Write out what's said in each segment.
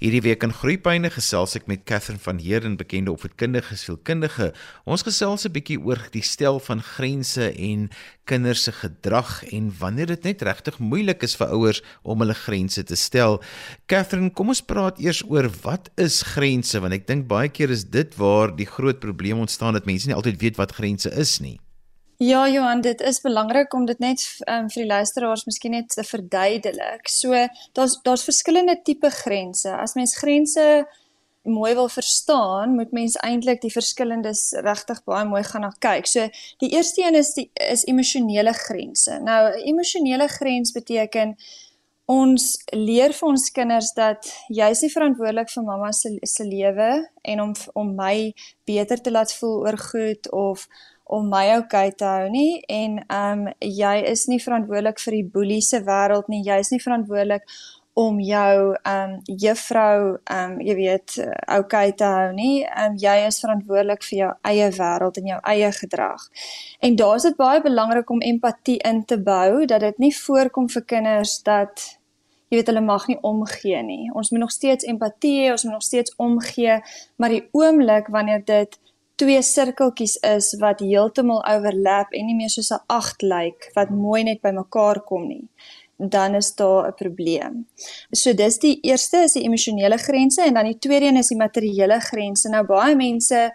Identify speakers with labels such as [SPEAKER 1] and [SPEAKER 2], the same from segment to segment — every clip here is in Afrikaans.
[SPEAKER 1] Hierdie week in Groepyne gesels ek met Catherine van Heerden, bekende opvoedkundige sielkundige. Ons gesels 'n bietjie oor die stel van grense en kinders se gedrag en wanneer dit net regtig moeilik is vir ouers om hulle grense te stel. Catherine, kom ons praat eers oor wat is grense want ek dink baie keer is dit waar die groot probleem ontstaan dat mense nie altyd weet wat grense is nie.
[SPEAKER 2] Ja Johan, dit is belangrik om dit net um, vir die luisteraars miskien net te verduidelik. So daar's daar's verskillende tipe grense. As mens grense mooi wil verstaan, moet mens eintlik die verskillendes regtig baie mooi gaan na kyk. So die eerste een is die is emosionele grense. Nou 'n emosionele grens beteken ons leer vir ons kinders dat jy is nie verantwoordelik vir mamma se se lewe en om om my beter te laat voel oor goed of om my okay te hou nie en ehm um, jy is nie verantwoordelik vir die boelie se wêreld nie. Jy is nie verantwoordelik om jou ehm um, juffrou ehm um, jy weet okay te hou nie. Ehm um, jy is verantwoordelik vir jou eie wêreld en jou eie gedrag. En daar's dit baie belangrik om empatie in te bou dat dit nie voorkom vir kinders dat jy weet hulle mag nie omgee nie. Ons moet nog steeds empatie hê, ons moet nog steeds omgee, maar die oomblik wanneer dit twee sirkeltjies is wat heeltemal overlap en nie meer soos 'n agt lyk wat mooi net bymekaar kom nie dan is daar 'n probleem. So dis die eerste is die emosionele grense en dan die tweede een is die materiële grense. Nou baie mense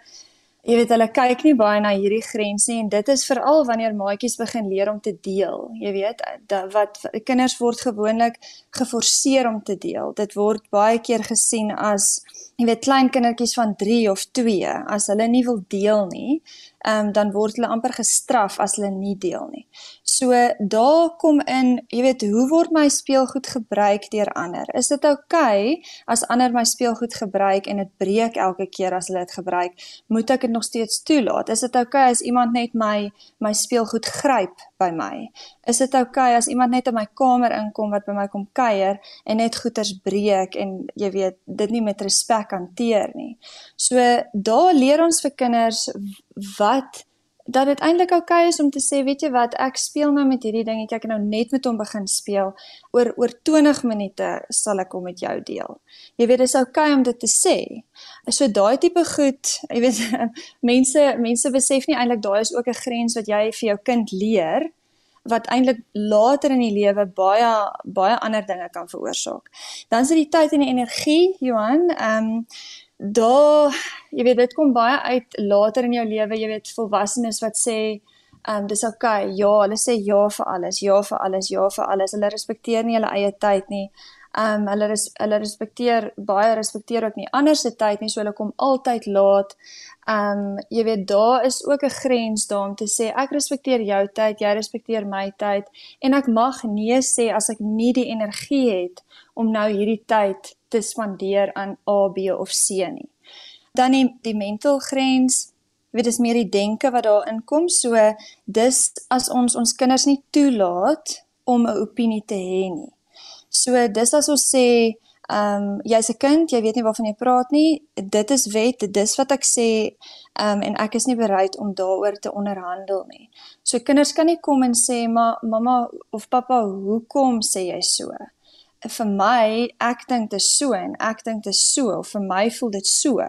[SPEAKER 2] jy weet hulle kyk nie baie na hierdie grense nie en dit is veral wanneer maatjies begin leer om te deel. Jy weet dat wat kinders word gewoonlik geforseer om te deel. Dit word baie keer gesien as jy weet klein kindertjies van 3 of 2 as hulle nie wil deel nie, um, dan word hulle amper gestraf as hulle nie deel nie. So daar kom in, jy weet, hoe word my speelgoed gebruik deur ander? Is dit oukei okay, as ander my speelgoed gebruik en dit breek elke keer as hulle dit gebruik? Moet ek dit nog steeds toelaat? Is dit oukei okay as iemand net my my speelgoed gryp by my? Is dit oukei okay as iemand net in my kamer inkom wat by my kom kuier en net goeders breek en jy weet, dit nie met respek hanteer nie? So daar leer ons vir kinders wat dat dit eintlik oukei okay is om te sê, weet jy wat, ek speel nou met hierdie dingetjie, ek het nou net met hom begin speel. Oor oor 20 minute sal ek hom met jou deel. Jy weet, dit is oukei okay om dit te sê. So daai tipe goed, jy weet, mense mense besef nie eintlik daai is ook 'n grens wat jy vir jou kind leer wat eintlik later in die lewe baie baie ander dinge kan veroorsaak. Dan is dit die tyd en die energie, Johan. Ehm um, daar jy weet dit kom baie uit later in jou lewe jy weet volwassenes wat sê ehm um, dis okay ja hulle sê ja vir alles ja vir alles ja vir alles. Hulle respekteer nie hulle eie tyd nie. Ehm um, hulle res, hulle respekteer baie respekteer ook nie ander se tyd nie so hulle kom altyd laat. Ehm um, jy weet daar is ook 'n grens daar om te sê ek respekteer jou tyd jy respekteer my tyd en ek mag nee sê as ek nie die energie het om nou hierdie tyd te spandeer aan A, B of C nie. Dan die, die mental grens, weet dis meer die denke wat daarin kom. So dis as ons ons kinders nie toelaat om 'n opinie te hê nie. So dis as ons sê, ehm um, jy's 'n kind, jy weet nie waarvan jy praat nie. Dit is wet, dis wat ek sê, ehm um, en ek is nie bereid om daaroor te onderhandel nie. So kinders kan nie kom en sê, "Maar mamma of pappa, hoekom sê jy so?" Vir my ek dink dit is so en ek dink dit is so of vir my voel dit so.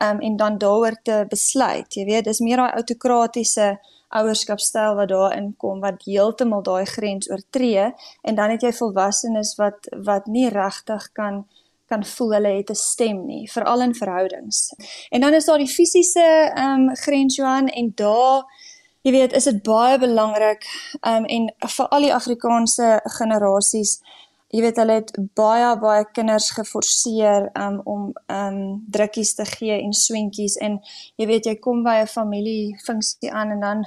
[SPEAKER 2] Um en dan daaroor te besluit. Jy weet, dis meer daai autokratiese ouerskapstyl wat daarin kom wat heeltemal daai grens oortree en dan het jy volwassenes wat wat nie regtig kan kan voel hulle het 'n stem nie, veral in verhoudings. En dan is daar die fisiese um grens Johan en daar jy weet, is dit baie belangrik um en vir al die Afrikaanse generasies jy weet hulle het baie baie kinders geforseer um, om um drukkies te gee en swentjies en jy weet jy kom by 'n familie funksie aan en dan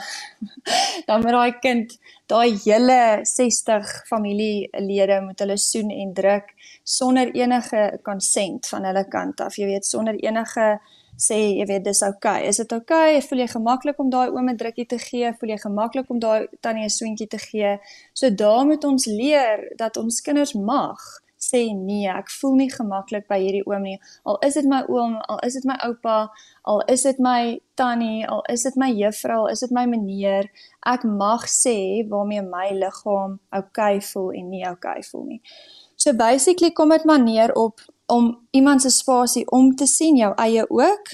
[SPEAKER 2] dan met daai kind daai hele 60 familielede moet hulle soen en druk sonder enige konsent van hulle kant af. Jy weet sonder enige sê jy weet dis oukei. Okay. Is dit oukei? Okay? Voel jy gemaklik om daai oom 'n drukkie te gee? Voel jy gemaklik om daai tannie 'n soentjie te gee? So daar moet ons leer dat ons kinders mag sê nee, ek voel nie gemaklik by hierdie oom nie. Al is dit my oom, al is dit my oupa, al is dit my tannie, al is dit my juffrou, al is dit my meneer, ek mag sê waarmee my liggaam oukei okay voel en nie oukei okay voel nie. So basically kom dit maar neer op om iemand se spasie om te sien, jou eie ook,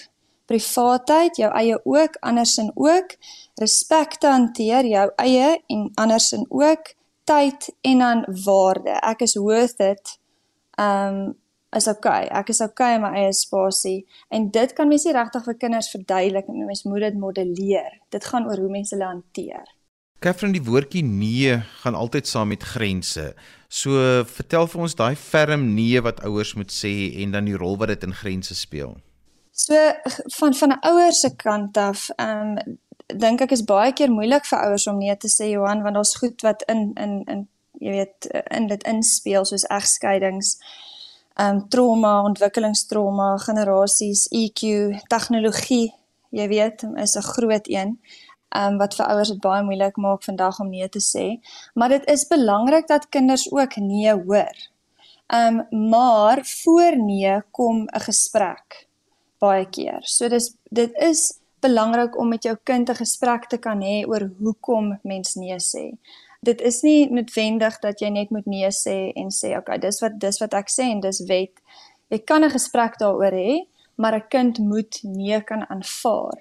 [SPEAKER 2] privaatheid, jou eie ook, andersin ook, respek te hanteer, jou eie en andersin ook, tyd en dan waarde. Ek is worth it. Um is okay. Ek is okay in my eie spasie en dit kan mens nie regtig vir kinders verduidelik nie. Mens moet dit modelleer. Dit gaan oor hoe mense hulle hanteer.
[SPEAKER 1] Katherine, die woordjie nee gaan altyd saam met grense. So vertel vir ons daai ferm nee wat ouers moet sê en dan die rol wat dit in grense speel.
[SPEAKER 2] So van van 'n ouer se kant af, ehm um, dink ek is baie keer moeilik vir ouers om nee te sê Johan want daar's goed wat in in in jy weet in dit inspeel soos egskeidings um trauma, ontwikkelingstrauma, generasies, EQ, tegnologie, jy weet, is 'n groot een. Um wat vir ouers dit baie moeilik maak vandag om nee te sê, maar dit is belangrik dat kinders ook nee hoor. Um maar voor nee kom 'n gesprek baie keer. So dis dit is belangrik om met jou kind 'n gesprek te kan hê oor hoekom mens nee sê dit is nie noodwendig dat jy net moet nee sê en sê okay, dis wat dis wat ek sê en dis wet. Jy kan 'n gesprek daaroor hê, maar 'n kind moet nee kan aanvaar.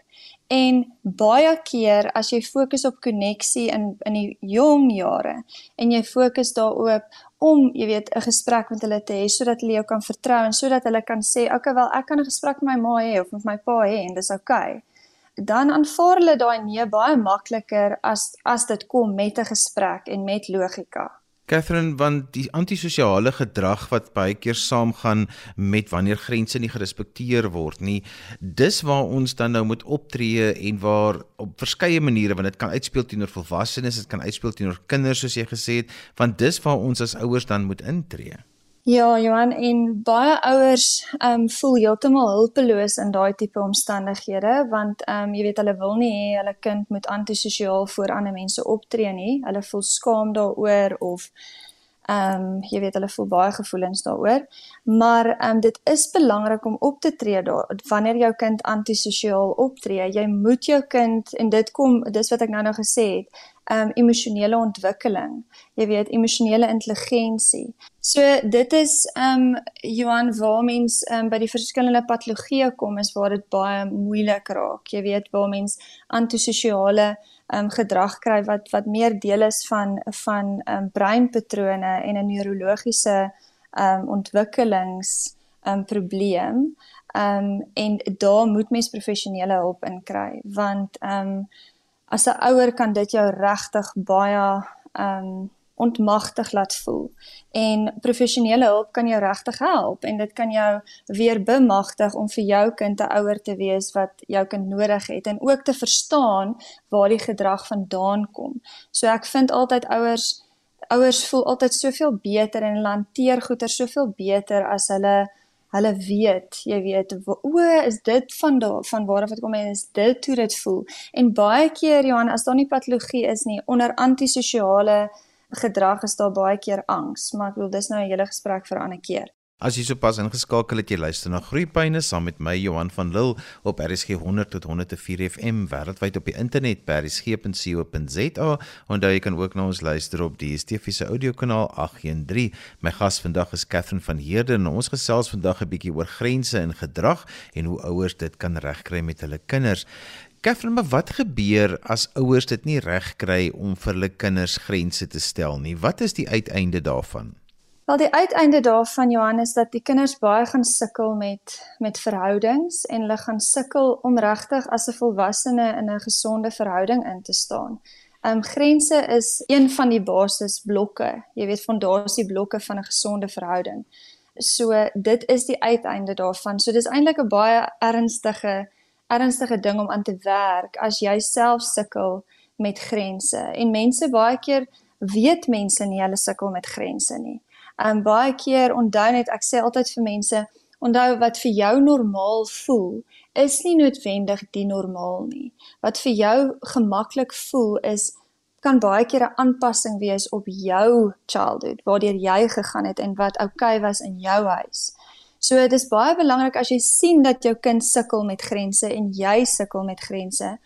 [SPEAKER 2] En baie keer as jy fokus op koneksie in in die jong jare en jy fokus daarop om, jy weet, 'n gesprek met hulle te hê sodat hulle jou kan vertrou en sodat hulle kan sê, "Oké, okay, wel, ek kan 'n gesprek met my ma hê of met my pa hê en dis oukei." Okay dan aanvaar hulle daai nee baie makliker as as dit kom met 'n gesprek en met logika.
[SPEAKER 1] Catherine, want die antisosiale gedrag wat baie keer saamgaan met wanneer grense nie gerespekteer word nie, dis waar ons dan nou moet optree en waar op verskeie maniere want dit kan uitspeel teenoor volwassenes, dit kan uitspeel teenoor kinders soos jy gesê het, want dis waar ons as ouers dan moet intree.
[SPEAKER 2] Ja, Johan, en baie ouers ehm um, voel heeltemal hulpeloos in daai tipe omstandighede want ehm um, jy weet hulle wil nie hê hulle kind moet antisosiaal voor ander mense optree nie. Hulle voel skaam daaroor of ehm um, jy weet hulle voel baie gevoelens daaroor. Maar ehm um, dit is belangrik om op te tree daar wanneer jou kind antisosiaal optree. Jy moet jou kind en dit kom dis wat ek nou nou gesê het, um, emosionele ontwikkeling. Jy weet emosionele intelligensie. So dit is um, Johan waar mens um, by die verskillende patologieë kom is waar dit baie moeilik raak. Jy weet waar mens antisosiale um, gedrag kry wat wat meer deel is van van um, breinpatrone en 'n neurologiese um, ontwikkelings um, probleem. Um, en daar moet mens professionele hulp in kry want um, as 'n ouer kan dit jou regtig baie um, ontmagtig laat voel. En professionele hulp kan jou regtig help en dit kan jou weer bemagtig om vir jou kind 'n ouer te wees wat jou kind nodig het en ook te verstaan waar die gedrag vandaan kom. So ek vind altyd ouers ouers voel altyd soveel beter en hanteer goeie soveel beter as hulle hulle weet, jy weet, o, is dit van daar van waar af dit kom en is dit hoe dit voel. En baie keer Johan, as daar nie patologie is nie onder antisosiale gedrag is daar baie keer angs, maar ek wil dis nou 'n hele gesprek vir 'n ander keer.
[SPEAKER 1] As jy sopas ingeskakel het, jy luister na Groeipyne saam met my Johan van Lille op RSG 100 tot 104 FM wêreldwyd op die internet by rsg.co.za en daar jy kan ook na ons luister op die DSTV se audiokanaal 813. My gas vandag is Catherine van Heerden en ons gesels vandag 'n bietjie oor grense in gedrag en hoe ouers dit kan regkry met hulle kinders. Katherine, maar wat gebeur as ouers dit nie reg kry om vir hulle kinders grense te stel nie? Wat is die uiteinde daarvan?
[SPEAKER 2] Wel die uiteinde daarvan Johan is dat die kinders baie gaan sukkel met met verhoudings en hulle gaan sukkel om regtig as 'n volwassene in 'n gesonde verhouding in te staan. Ehm um, grense is een van die basisblokke, jy weet fondasieblokke van 'n gesonde verhouding. So dit is die uiteinde daarvan. So dis eintlik 'n baie ernstige ernstige ding om aan te werk as jy self sukkel met grense. En mense baie keer weet mense nie hulle sukkel met grense nie. En baie keer onthou net ek sê altyd vir mense, onthou wat vir jou normaal voel, is nie noodwendig die normaal nie. Wat vir jou gemaklik voel is kan baie keer 'n aanpassing wees op jou childhood, waardeur jy gegaan het en wat oukei okay was in jou huis. So dit is baie belangrik as jy sien dat jou kind sukkel met grense en jy sukkel met grense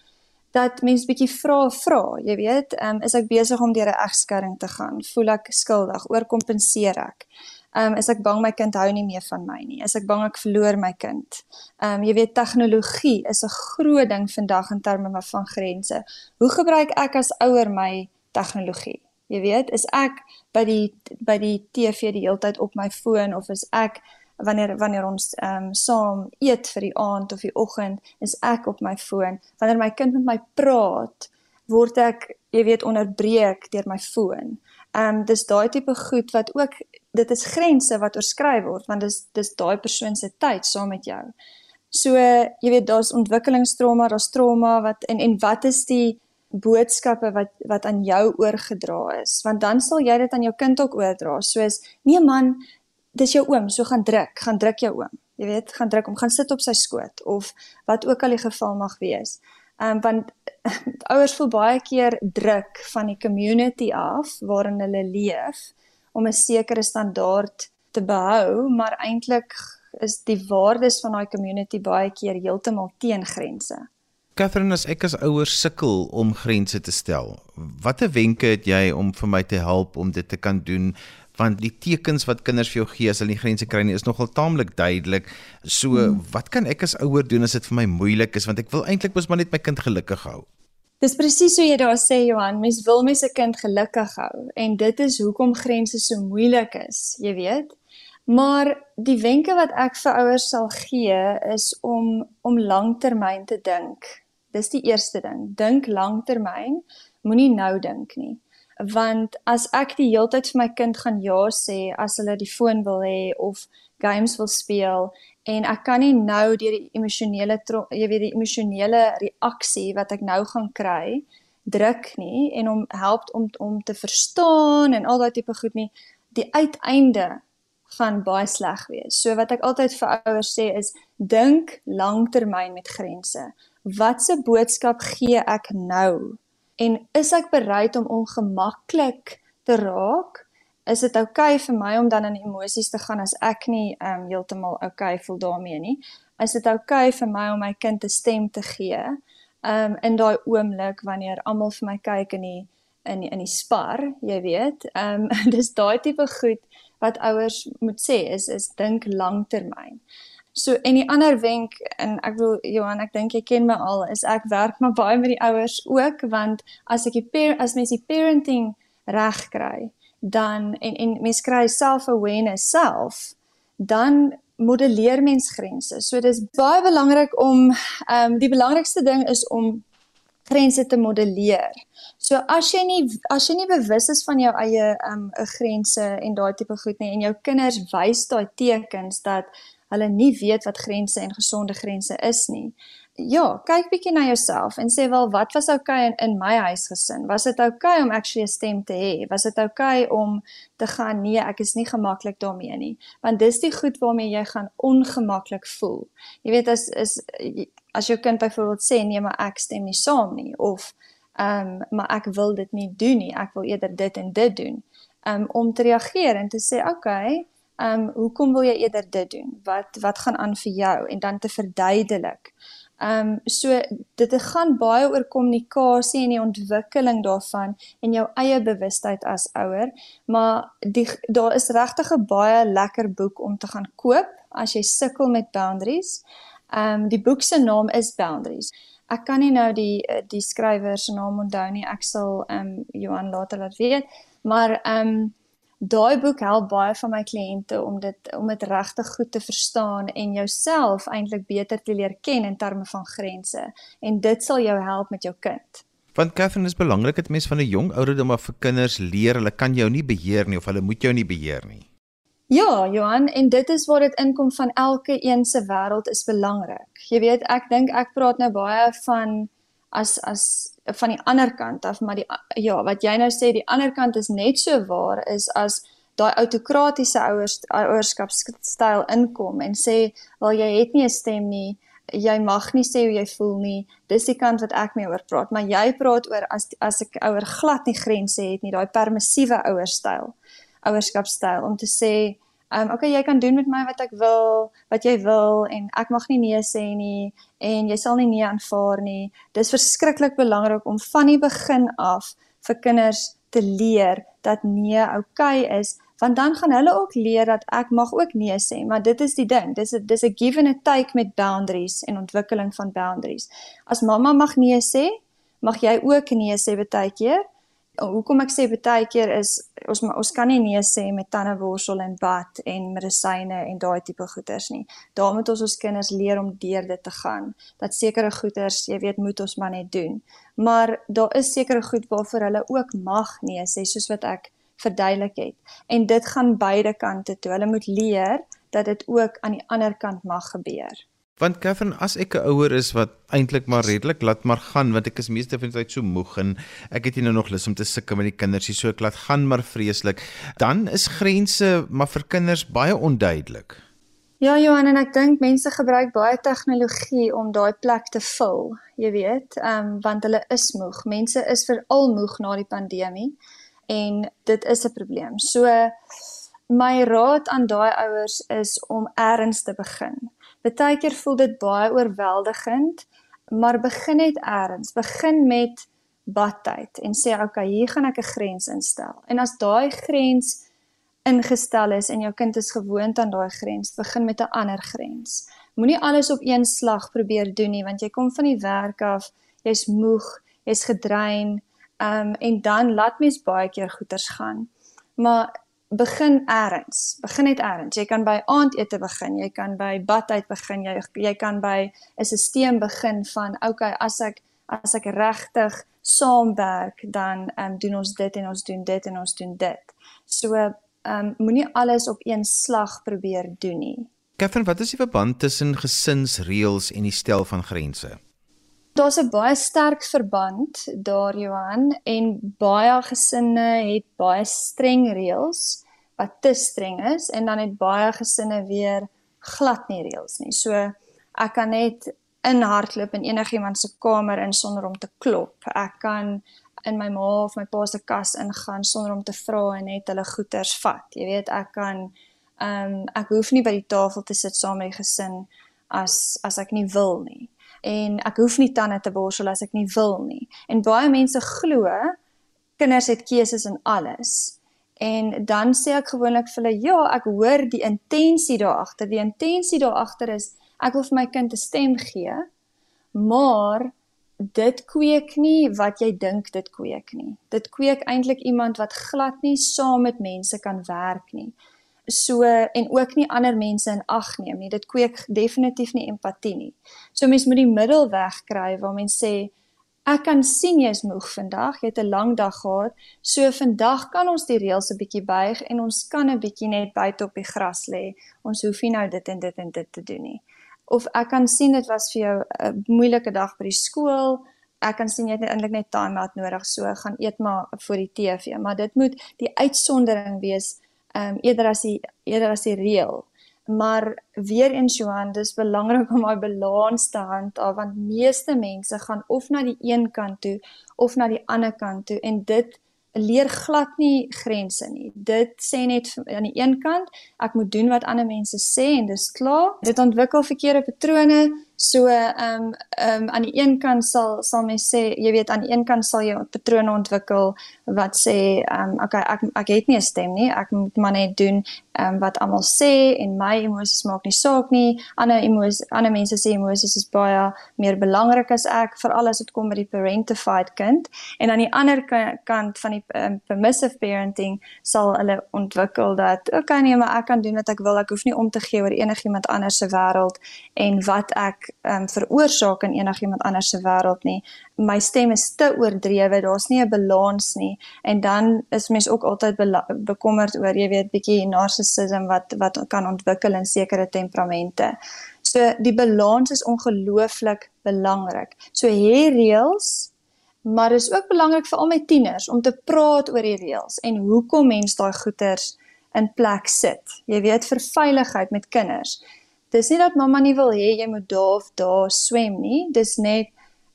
[SPEAKER 2] dat mens bietjie vra vra, jy weet, um, is ek besig om deur 'n egskeiding te gaan? Voel ek skuldig? Oorkompenseer ek? Ehm um, is ek bang my kind hou nie meer van my nie. Is ek bang ek verloor my kind. Ehm um, jy weet tegnologie is 'n groot ding vandag in terme van grense. Hoe gebruik ek as ouer my tegnologie? Jy weet, is ek by die by die TV die hele tyd op my foon of is ek wanneer wanneer ons ehm um, saam eet vir die aand of die oggend, is ek op my foon. Wanneer my kind met my praat, word ek, jy weet, onderbreek deur my foon. Ehm um, dis daai tipe goed wat ook dit is grense wat oorskry word want dis dis daai persoon se tyd saam met jou. So jy weet daar's ontwikkelingstrauma, daar's trauma wat en en wat is die boodskappe wat wat aan jou oorgedra is want dan sal jy dit aan jou kind ook oordra soos nee man dis jou oom, so gaan druk, gaan druk jou oom. Jy weet, gaan druk hom, gaan sit op sy skoot of wat ook al die geval mag wees. Ehm um, want ouers voel baie keer druk van die community af waarin hulle leef om 'n sekere standaard te behou, maar eintlik is die waardes van daai community baie keer heeltemal teen grense.
[SPEAKER 1] Catherine, as ek as ouer sukkel om grense te stel, watter wenke het jy om vir my te help om dit te kan doen want die tekens wat kinders vir jou gee as hulle nie grense kry nie is nogal taamlik duidelik. So, hmm. wat kan ek as ouer doen as dit vir my moeilik is want ek wil eintlik mos maar net my kind gelukkig hou.
[SPEAKER 2] Dis presies so jy daar sê Johan, mens wil mens se kind gelukkig hou en dit is hoekom grense so moeilik is, jy weet. Maar die wenke wat ek vir ouers sal gee is om om lanktermyn te dink. Dis die eerste ding. Dink lanktermyn, moenie nou dink nie want as ek die hele tyd vir my kind gaan ja sê as hulle die foon wil hê of games wil speel en ek kan nie nou deur die emosionele jy weet die emosionele reaksie wat ek nou gaan kry druk nie en om help om om te verstaan en al daai tipe goed nie die uiteinde gaan baie sleg wees. So wat ek altyd vir ouers sê is dink langtermyn met grense. Watse boodskap gee ek nou en is ek bereid om ongemaklik te raak? Is dit oukei okay vir my om dan in emosies te gaan as ek nie um, heeltemal oukei okay voel daarmee nie? Is dit oukei okay vir my om my kind 'n stem te gee? Um, in daai oomblik wanneer almal vir my kyk in die in die, in die spar, jy weet. Um, dis daai tipe goed wat ouers moet sê is is dink langtermyn. So en die ander wenk en ek wil Johan, ek dink jy ken my al, is ek werk maar baie met die ouers ook want as ek die as mens die parenting reg kry, dan en en mens kry self-awareness self, dan modelleer mens grense. So dis baie belangrik om ehm um, die belangrikste ding is om grense te modelleer. So as jy nie as jy nie bewus is van jou eie ehm um, grense en daai tipe goed nie en jou kinders wys daai tekens dat hulle nie weet wat grense en gesonde grense is nie. Ja, kyk bietjie na jouself en sê wel wat was oukei okay in in my huisgesin? Was dit oukei okay om actually 'n stem te hê? Was dit oukei okay om te gaan nee, ek is nie gemaklik daarmee nie. Want dis die goed waarmee jy gaan ongemaklik voel. Jy weet as is as jou kind byvoorbeeld sê nee, maar ek stem nie saam nie of ehm um, maar ek wil dit nie doen nie. Ek wil eerder dit en dit doen. Um om te reageer en te sê okay, ehm um, hoekom wil jy eerder dit doen? Wat wat gaan aan vir jou en dan te verduidelik. Ehm um, so dit gaan baie oor kommunikasie en die ontwikkeling daarvan en jou eie bewustheid as ouer, maar die daar is regtig 'n baie lekker boek om te gaan koop as jy sukkel met boundaries. Ehm um, die boek se naam is Boundaries. Ek kan nie nou die die skrywer se naam onthou nie. Ek sal ehm um, Johan later laat weet, maar ehm um, daai boek help baie van my kliënte om dit om dit regtig goed te verstaan en jouself eintlik beter te leer ken in terme van grense en dit sal jou help met jou kind.
[SPEAKER 1] Want Catherine is belangrik dat mense van 'n jong ouderdom af vir kinders leer hulle kan jou nie beheer nie of hulle moet jou nie beheer nie.
[SPEAKER 2] Ja, Johan, en dit is waar dit inkom van elke een se wêreld is belangrik. Jy weet, ek dink ek praat nou baie van as as van die ander kant af, maar die ja, wat jy nou sê, die ander kant is net so waar is as daai autokratiese ouers ouerskapstyl inkom en sê, "Wel jy het nie 'n stem nie, jy mag nie sê hoe jy voel nie." Dis die kant wat ek mee oor praat, maar jy praat oor as as ek ouer glad nie grense het nie, daai permissiewe ouerstyl, ouerskapstyl om te sê, Ehm um, okay, jy kan doen met my wat ek wil, wat jy wil en ek mag nie nee sê nie en jy sal nie nee aanvaar nie. Dis verskriklik belangrik om van die begin af vir kinders te leer dat nee okay is want dan gaan hulle ook leer dat ek mag ook nee sê, maar dit is die ding. Dis 'n dis 'n give and a take met boundaries en ontwikkeling van boundaries. As mamma mag nee sê, mag jy ook nee sê baie keer. Hoekom ek sê baie keer is ons ons kan nie nee sê met tandeborsel en bad en medisyne en daai tipe goeders nie. Daar moet ons ons kinders leer om deur dit te gaan. Dat sekere goeders, jy weet, moet ons maar net doen. Maar daar is sekere goed waarvoor hulle ook mag nee sê, soos wat ek verduidelik het. En dit gaan beide kante toe. Hulle moet leer dat dit ook aan die ander kant mag gebeur.
[SPEAKER 1] Want Catherine, as ek 'n ouer is wat eintlik maar redelik laat maar gaan, want ek is meeste van die tyd so moeg en ek het nie nou nog lus om te sukkel met die kinders nie, so ek laat gaan maar vreeslik, dan is grense maar vir kinders baie onduidelik.
[SPEAKER 2] Ja, Johan, en ek dink mense gebruik baie tegnologie om daai plek te vul, jy weet, ehm um, want hulle is moeg. mense is veral moeg na die pandemie en dit is 'n probleem. So my raad aan daai ouers is om eers te begin. Partykeer voel dit baie oorweldigend, maar begin net eers. Begin met badtyd en sê okay, hier gaan ek 'n grens instel. En as daai grens ingestel is en jou kind is gewoond aan daai grens, begin met 'n ander grens. Moenie alles op een slag probeer doen nie, want jy kom van die werk af, jy's moeg, jy's gedrein, um, en dan laat mens baie keer goeters gaan. Maar begin eers. Begin net eers. Jy kan by aandete begin, jy kan by badtyd begin, jy jy kan by 'n stelsel begin van okay, as ek as ek regtig saamwerk, dan ehm um, doen ons dit en ons doen dit en ons doen dit. So ehm um, moenie alles op een slag probeer doen nie.
[SPEAKER 1] Katherine, wat is die verband tussen gesinsreëls en die stel van grense?
[SPEAKER 2] Daar's 'n baie sterk verband daar Johan en baie gesinne het baie streng reëls wat te streng is en dan het baie gesinne weer glad nie reëls nie. So ek kan net inhardloop in enigiemand se kamer in sonder om te klop. Ek kan in my ma of my pa se kas ingaan sonder om te vra en net hulle goeders vat. Jy weet, ek kan ehm um, ek hoef nie by die tafel te sit saam met die gesin as as ek nie wil nie en ek hoef nie tande te borsel as ek nie wil nie. En baie mense glo kinders het keuses in alles. En dan sê ek gewoonlik vir hulle, ja, ek hoor die intensie daar agter. Die intensie daar agter is ek wil vir my kind 'n stem gee, maar dit kweek nie wat jy dink dit kweek nie. Dit kweek eintlik iemand wat glad nie saam met mense kan werk nie so en ook nie ander mense in ag neem nie. Dit kweek definitief nie empatie nie. So mens moet die middelweg kry waar mens sê ek kan sien jy's moeg vandag, jy het 'n lang dag gehad. So vandag kan ons die reëls 'n bietjie buig en ons kan 'n bietjie net buite op die gras lê. Ons hoef nie nou dit en dit en dit te doen nie. Of ek kan sien dit was vir jou 'n moeilike dag by die skool. Ek kan sien jy het eintlik net time out nodig, so gaan eet maar voor die TV, maar dit moet die uitsondering wees ehm um, eerder as die eerder as die reël. Maar weer eens Johan, dis belangrik om daai balans te handhaaf want meeste mense gaan of na die een kant toe of na die ander kant toe en dit leer glad nie grense nie. Dit sê net aan die een kant, ek moet doen wat ander mense sê en dis klaar. Dit ontwikkel verkeerde patrone. So ehm um, ehm um, aan die een kant sal sal mens sê, jy weet aan die een kant sal jy patrone ontwikkel wat sê ehm um, okay, ek ek het nie 'n stem nie. Ek moet maar net doen ehm um, wat almal sê en my emosies maak nie saak nie. Ander emosies, ander mense sê emosies is baie meer belangrik as ek, veral as dit kom by die parentified kind. En aan die ander kant van die um, permissive parenting sal hulle ontwikkel dat okay nee, maar ek kan doen wat ek wil. Ek hoef nie om te gee oor enigiemand anders se wêreld en wat ek um, veroorsaak in enigiemand anders se wêreld nie. My stem is te oordrewe, daar's nie 'n balans nie. En dan is mens ook altyd bekommerd oor, jy weet, bietjie narcissisme wat wat kan ontwikkel in sekere temperamente. So die balans is ongelooflik belangrik. So hê reëls, maar is ook belangrik vir al my tieners om te praat oor die reëls en hoekom mens daai goeters in plek sit. Jy weet vir veiligheid met kinders dis nie dat mamma nie wil hê jy moet daar of daar swem nie. Dis net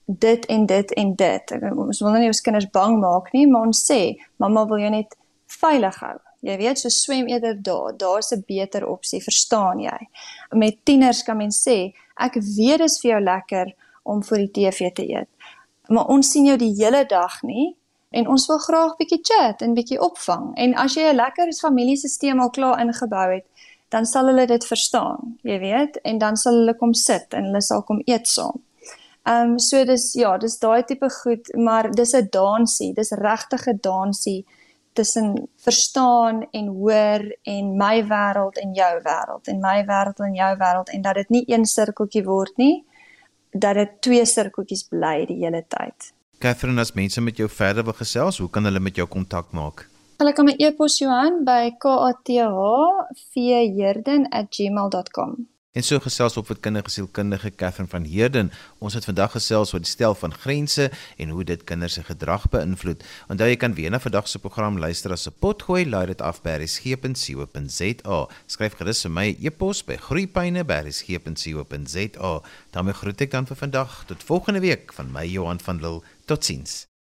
[SPEAKER 2] dit en dit en dit. Ons wil nie ons kinders bang maak nie, maar ons sê mamma wil jou net veilig hou. Jy weet, so swem eerder daar. Daar's 'n beter opsie, verstaan jy? Met tieners kan mens sê, ek weet dit is vir jou lekker om voor die TV te eet. Maar ons sien jou die hele dag nie en ons wil graag bietjie chat en bietjie opvang. En as jy 'n lekker familiesisteem al klaar ingebou het, dan sal hulle dit verstaan, jy weet, en dan sal hulle kom sit en hulle sal kom eet saam. Ehm um, so dis ja, dis daai tipe goed, maar dis 'n dansie, dis regtig 'n dansie tussen verstaan en hoor en my wêreld en jou wêreld en my wêreld en jou wêreld en dat dit nie een sirkeltjie word nie, dat dit twee sirkeltjies bly die hele tyd.
[SPEAKER 1] Catherine, as mense met jou verder wil gesels, hoe kan hulle met jou kontak maak?
[SPEAKER 2] Hulle kan my e-pos Johan by kathvjeerden@gmail.com.
[SPEAKER 1] En so gesels op met kinderlike sielkundige Catherine van Heerden. Ons het vandag gesels oor die stel van grense en hoe dit kinders se gedrag beïnvloed. Onthou jy kan weer na vandag se program luister as 'n potgooi, laai dit af by resgep.co.za. Skryf gerus vir my e-pos by groeipyne@resgep.co.za. daarmee groet ek dan vir vandag tot volgende week van my Johan van Lille. Totsiens.